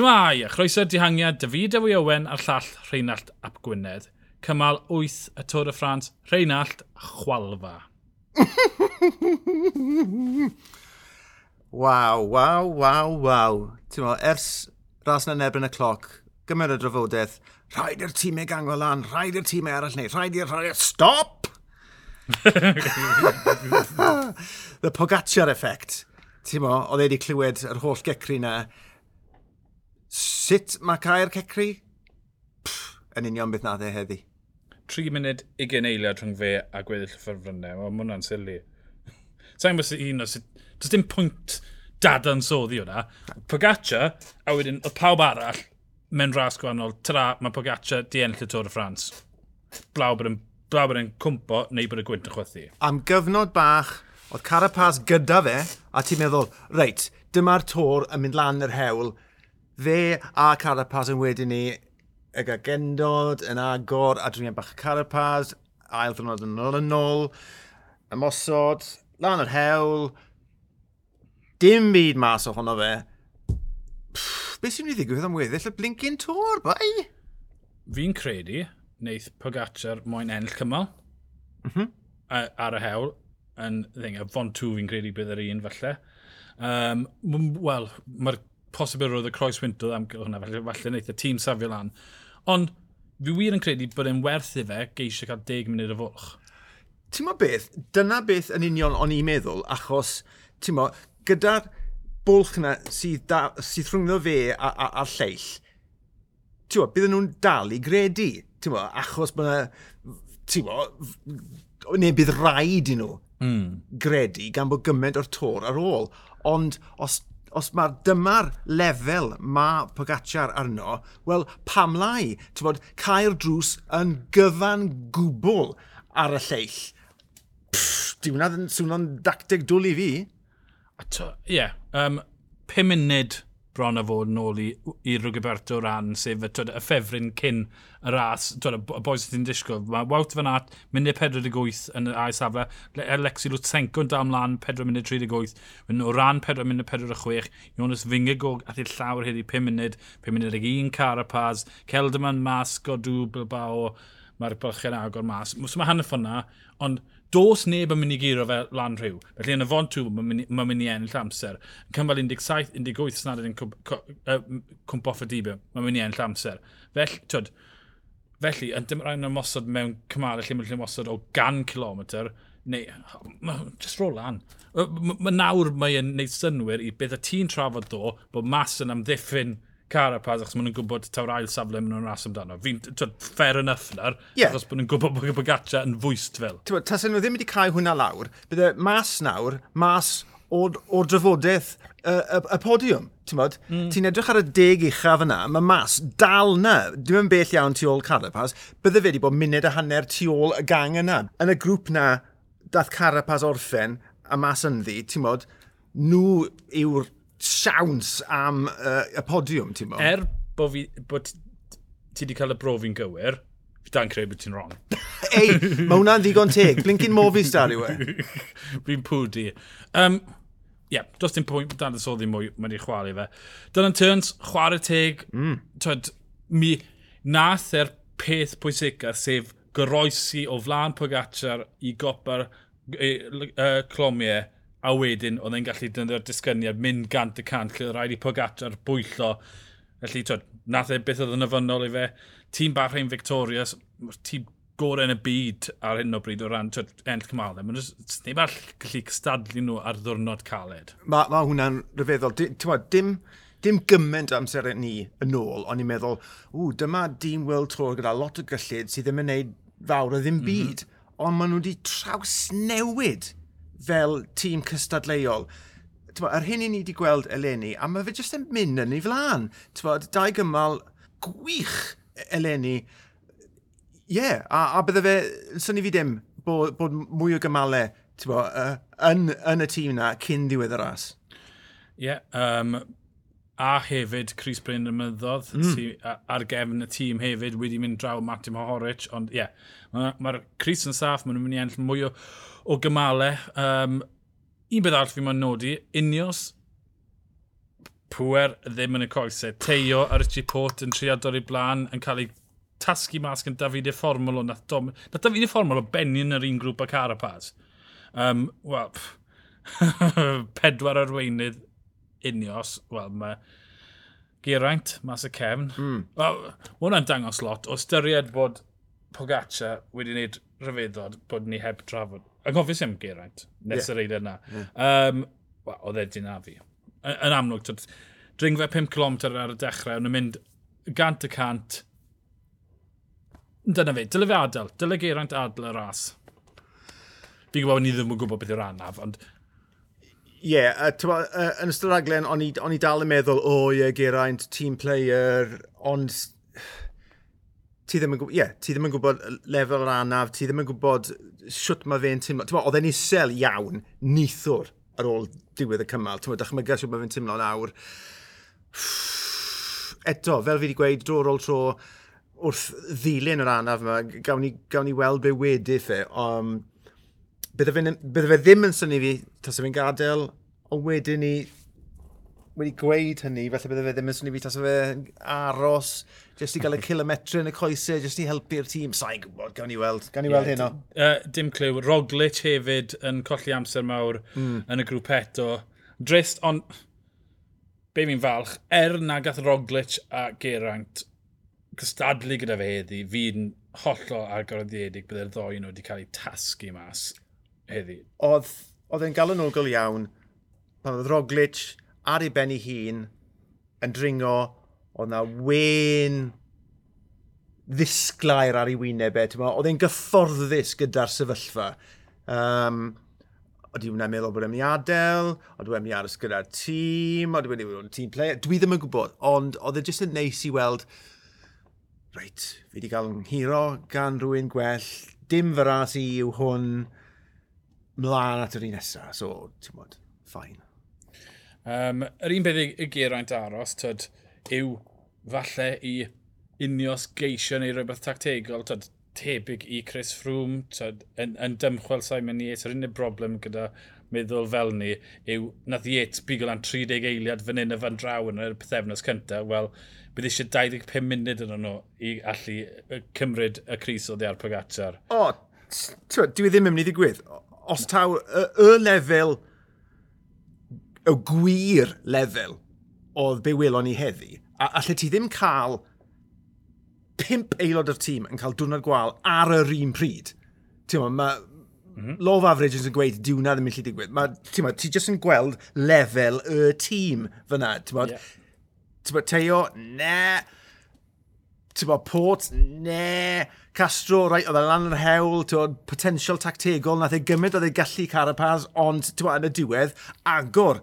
Shmai, a chroeso'r dihangiad David Ewy Owen a'r llall Rheinald Ap Gwynedd. Cymal 8 y Tôr y Ffrans, Rheinald Chwalfa. waw, waw, waw, waw. Ti'n meddwl, ers ras na nebyn y cloc, gymryd y drafodaeth, rhaid i'r tîmau gango lan, rhaid i'r tîmau arall neu, rhaid i'r rhaid i'r... Stop! The Pogacar effect. Ti'n meddwl, oedd e wedi clywed yr holl gecri na, Sut mae cael Cecri? Pff, yn union beth nad e heddi. 3 munud 20 eiliad rhwng fe a gweddill y ffyrfrynnau. Mae hwnna'n sili. Sa'n gwybod un o sut... Does dim pwynt dada'n soddi hwnna. Pogaccia, a wedyn, oedd pawb arall mewn ras gwahanol, tra mae Pogaccia di enll y Tôr y Ffrans. Blaw bod yn, blaw bod yn cwmpo neu bod y gwynt yn chwythu. Am gyfnod bach, oedd Carapaz gyda fe, a ti'n meddwl, reit, dyma'r tor yn mynd lan yr hewl, Fe a Carapaz yn wedyn ni y gagendod, yn agor, a adriniad bach Carapaz, ail ddynod yn ôl yn ôl, ymosod, lan yr hewl, dim byd mas ohono fe. Pff, beth sy'n mynd i ddigwydd am weddill y blincyn tor, bai? Fi'n credu, wneith Pogacar moyn enll cymal mm -hmm. A, ar y hewl, yn ddinga, font 2 fi'n credu bydd yr un falle. Um, Wel, mae'r posibl roedd y croes wyntodd am hwnna, falle, falle wneud y tîm safio lan. Ond fi wir yn credu bod e'n werth i fe geisio cael 10 munud o fwlch. Ti'n mo beth, dyna beth yn union o'n i'n meddwl, achos, ti'n mo, gyda'r bwlch yna sydd, da, sydd rhwngddo fe a'r lleill, ti'n mo, bydden nhw'n dal i gredu, ti'n mo, achos bod yna, ti'n mo, neu bydd rhaid i nhw mm. gredu gan bod gymaint o'r tor ar ôl. Ond os os mae dyma'r lefel mae Pogacar arno, wel pam lai, ti'n bod, cael drws yn gyfan gwbl ar y lleill. Di hwnna swnio'n dactig dwl i fi. Ato, ie. Yeah. Um, 5 munud bron a fod yn ôl i, i Rwgyberto Ran, sef y, twyd, y ffefryn cyn y ras, twyd, y boes sy'n disgwyl. Mae Wout fan at, munud 48 yn y ai safle, Alexi er Lutsenko yn dal mlaen 4 munud 38, yn o ran 4 munud 46, Jonas Fingegog at i'r llawr hyd i 5 munud, 5 munud 1 Carapaz, Celdaman Mas, Godw, Bilbao, mae'r bylchau'n agor mas. So mae hanner ffonna, ond Dos neb yn mynd i giro fe lan rhyw. Felly yn y fond tŵ, mae'n mynd i ennill amser. Yn cymal 17-18 snad yn cwmp off y dibio, mae'n mynd i ennill amser. Felly, twyd, felly yn dim rhaid yn ymosod mewn cymalau lle mae'n ymosod o gan kilometr, neu, just roll lan. Mae nawr mae'n neud synwyr i beth y ti'n trafod ddo, bod mas yn amddiffyn Carapaz, achos maen nhw'n gwybod taw'r ail safle maen nhw'n ras amdano. Fi'n fair enough na'r, yeah. achos maen nhw'n gwybod bod Bogacha yn fwyst fel. Tas nhw ddim wedi cael hwnna lawr, bydde mas nawr, mas o'r, or drafodaeth y, y, y podiwm. Mm. Ti'n mm. ti edrych ar y deg uchaf yna, mae mas dal na, dim yn bell iawn tu ôl Carapaz, bydde fe wedi bod munud a hanner tu ôl y gang yna. Yn y grŵp na, dath Carapaz orffen a mas ynddi, ti'n nhw yw'r siawns am uh, y podiwm, ti'n meddwl? Er bod fi, bod ti wedi cael y brofi'n gywir, fi da'n creu bod ti'n wrong. Ei, mae hwnna'n ddigon teg. Blinkin Movies dar yw e. Fi'n pwdi. Um, Ie, yeah, does dim pwynt dan y soddi mwy, mae'n ei chwalu fe. Dylan Turns, chwarae teg, mm. twyd, mi nath er peth pwysica, sef goroesi o flan Pogacar i gopa'r e, e, clomiau a wedyn oedd e'n gallu dynnu'r disgyniad mynd gant y cant lle rhaid i Pogacar bwyllo. Felly, twyd, nath e beth oedd yn yfynol i fe. Tîm Bahrain Victorious, tîm gorau yn y byd ar hyn o bryd o ran twyd, enll cymalau. Mae'n ddim all gallu cystadlu nhw ar ddwrnod caled. Mae ma hwnna'n rhyfeddol. Dim, dim, dim gymaint amser ni yn ôl, ond i'n meddwl, ww, dyma dîm World Tour gyda lot o gyllid sydd ddim yn gwneud fawr o ddim mhm. byd. Mm -hmm. Ond maen nhw wedi traws newid fel tîm cystadleuol. Tywa, ar hyn i ni wedi gweld eleni, a mae fe jyst yn mynd yn ei flan. Tywa, dau gymal gwych e- eleni. Ie, yeah, a, a bydde fe, syni fi dim, bod, bod mwy o gymalau bo, uh, yn, yn y tîm na cyn ddiwedd y ras. Ie, yeah, um, a hefyd Chris Bryn y Myddodd mm. sy, ar gefn y tîm hefyd wedi mynd draw Martin Horich ond ie, yeah, mae'r ma, ma Chris yn saff maen nhw'n mynd i ennill mwy o, o gymalau um, un beth arall fi ma'n nodi unios pwer ddim yn y coesau Teio a Richie Port yn triador i blaen yn cael ei tasgu mas gan David e Formol o nath dom... Nath David e Formol o benni yn yr un grŵp o Carapaz. Um, Wel, pedwar arweinydd unios, wel, mae Geraint mas y cefn. Mm. Wel, mae hwnna'n dangos lot. O styried bod Pogaccia wedi wneud rhyfeddod bod ni heb trafod. Ac ofis am Geraint, nes yeah. yr eid yna. Yeah. Um, Wel, oedd edrych na fi. Yn amlwg, dringfa 5 km ar y dechrau, ond yn mynd gant y cant. Dyna fi, dyle fe adael, dyle Geraint adael y ras. Fi'n gwybod ni ddim yn gwybod beth yw'r anaf, ond Ie, yeah, uh, uh, yn ystod raglen, o'n i, dal yn meddwl, o oh, ie, yeah, Geraint, team player, ond ti ddim yn gwybod, yeah, ti ddim yn gwybod lefel yr anaf, ti ddim yn gwybod siwt mae fe'n teimlo. Ti'n oedd e'n isel iawn, nithwr ar ôl diwedd y cymal. Ti'n dychmygu siwt mae fe'n teimlo nawr. Eto, fel fi wedi gweud, dro ar ôl tro, wrth ddilyn yr anaf yma, gawn ni, gawn ni weld be wedi e. Um, bydde fe, bydde fe ddim yn syni fi tas fi'n gadael, ond wedyn ni wedi gweud hynny, felly bydde fe ddim yn syni fi tas fe aros, jyst i gael y kilometr yn y coesau, jyst i helpu'r tîm. Sa'n gwybod, gawn ni weld, gawn ni weld yeah, hyn. Uh, dim clyw, Roglic hefyd yn colli amser mawr mm. yn y grŵp eto. Drist, ond be fi'n falch, er na gath Roglic a Geraint cystadlu gyda fe heddi, fi'n hollol agoroddedig bydde'r ddoi nhw wedi cael eu tasgu mas heddi. Oedd, oedd e'n galonogol iawn pan oedd Roglic ar ei ben ei hun yn dringo, oedd na wen ddisglair ar ei wyneb e. Oedd e'n gyfforddus gyda'r sefyllfa. Um, oedd hwnna'n meddwl bod e'n mynd i adael, oedd e'n mynd i aros gyda'r tîm, oedd e'n mynd i fod yn tîm player. Dwi ddim yn gwybod, ond oedd e jyst yn neis i weld, reit, fi wedi cael yng nghiro gan rhywun gwell, dim fy ras i yw hwn, mlaen at yr un nesaf, so, ti'n bod, ffain. Um, yr un beth y geraint aros, tyd, yw falle i unios geisio neu rhywbeth tactegol, tyd, tebyg i Chris Froome, tyd, yn, yn dymchwel Simon Yates, yr unig broblem gyda meddwl fel ni yw nath Yates bigol am 30 eiliad fan hyn y fan draw yn yr pethefnos cyntaf, wel, bydd eisiau 25 munud yn nhw i allu cymryd y Cris o ddiar Pogacar. O, dwi e ddim yn mynd i ddigwydd os taw y, y lefel, y gwir lefel oedd be welon ni heddi, a allai ti ddim cael pimp aelod o'r tîm yn cael dwrnod gwael ar yr un pryd. Ti'n mae... Mm -hmm. Low averages yn gweud diw na ddim yn lle digwydd. Mae, ti'n ma, ti jyst yn gweld lefel y tîm fyna. Ti'n ma, yeah. ti'n ma, Teo, ne, Tybo, Port, ne, Castro, right, oedd e lan yr hewl, tywod, potensial tactegol, nath ei gymryd oedd ei gallu Carapaz, ond tywod, yn y diwedd, agor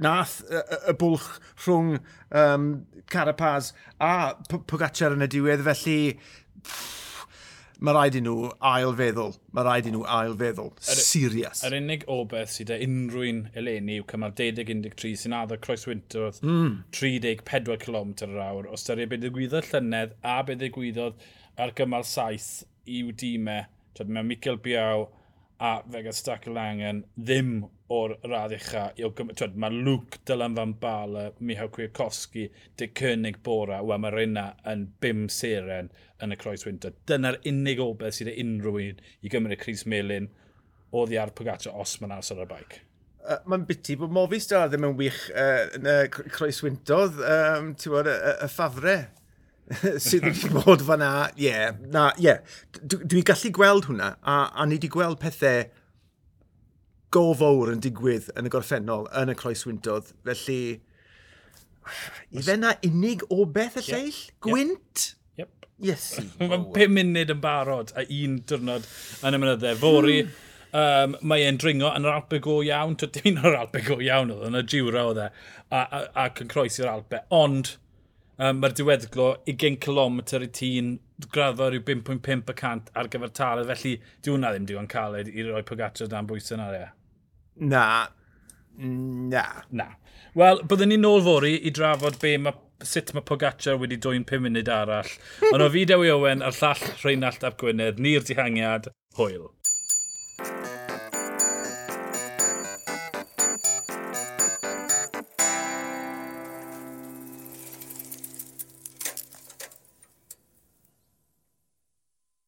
nath y, y, y bwlch rhwng um, Carapaz a Pogacar yn y diwedd, felly pff, mae rhaid i nhw ail feddwl. Mae rhaid i nhw ail feddwl. Serious. Yr unig obeth sydd â unrhyw'n eleni yw cymal 12-13 sy'n addo Croes Wintwrth mm. 34 km yr awr. Os dyna beth ddigwyddodd llynedd a beth ddigwyddodd ar gymal 7 i'w dîmau. Mae Michael Biaw a Vegas Stackel Angen ddim o'r radd ucha. Mae Luke, Dylan Van Bala, Michał Kwiatkowski, Dick Koenig Bora, wel mae'r Reyna yn bim seren yn y Croes Winter. Dyna'r unig obaith sydd unrhyw un i gymryd Chris Melin o ddi ar Pogacar os mae'n aros ar y baic. Uh, mae'n biti bod Movistar ddim yn wych uh, yn y Croes Wintodd, um, ti'n bod, y, y ffafre sydd wedi bod fan'na. Ie, yeah, na, ie. Yeah. Dwi'n dwi gallu gweld hwnna, a, a ni wedi gweld pethau go fawr yn digwydd yn y gorffennol, yn y croeswyntodd. Felly, i fe na unig o beth y lleill? Yep. Gwynt? Yep. Yes. Mae'n 5 munud yn barod a un diwrnod yn y mynydde. Fori, um, hmm. mae e'n dringo yn yr Alpe go iawn. Dim un o'r Alpe go iawn oedd, yn y diwra oedd e, ac yn croesi'r Alpe. Ond, um, mae'r diweddglo 20 km i tîn graddfa rhyw 5.5% ar gyfer taledd, felly diwna ddim digon caled i roi Pogacar dan bwysau na re. Na. Na. Na. Wel, byddwn ni'n nôl fori i drafod be ma, sut mae Pogacar wedi dwy'n 5 munud arall. Ond o fi Dewi Owen a'r llall Rheinald Ap Gwynedd, ni'r dihangiad, hwyl.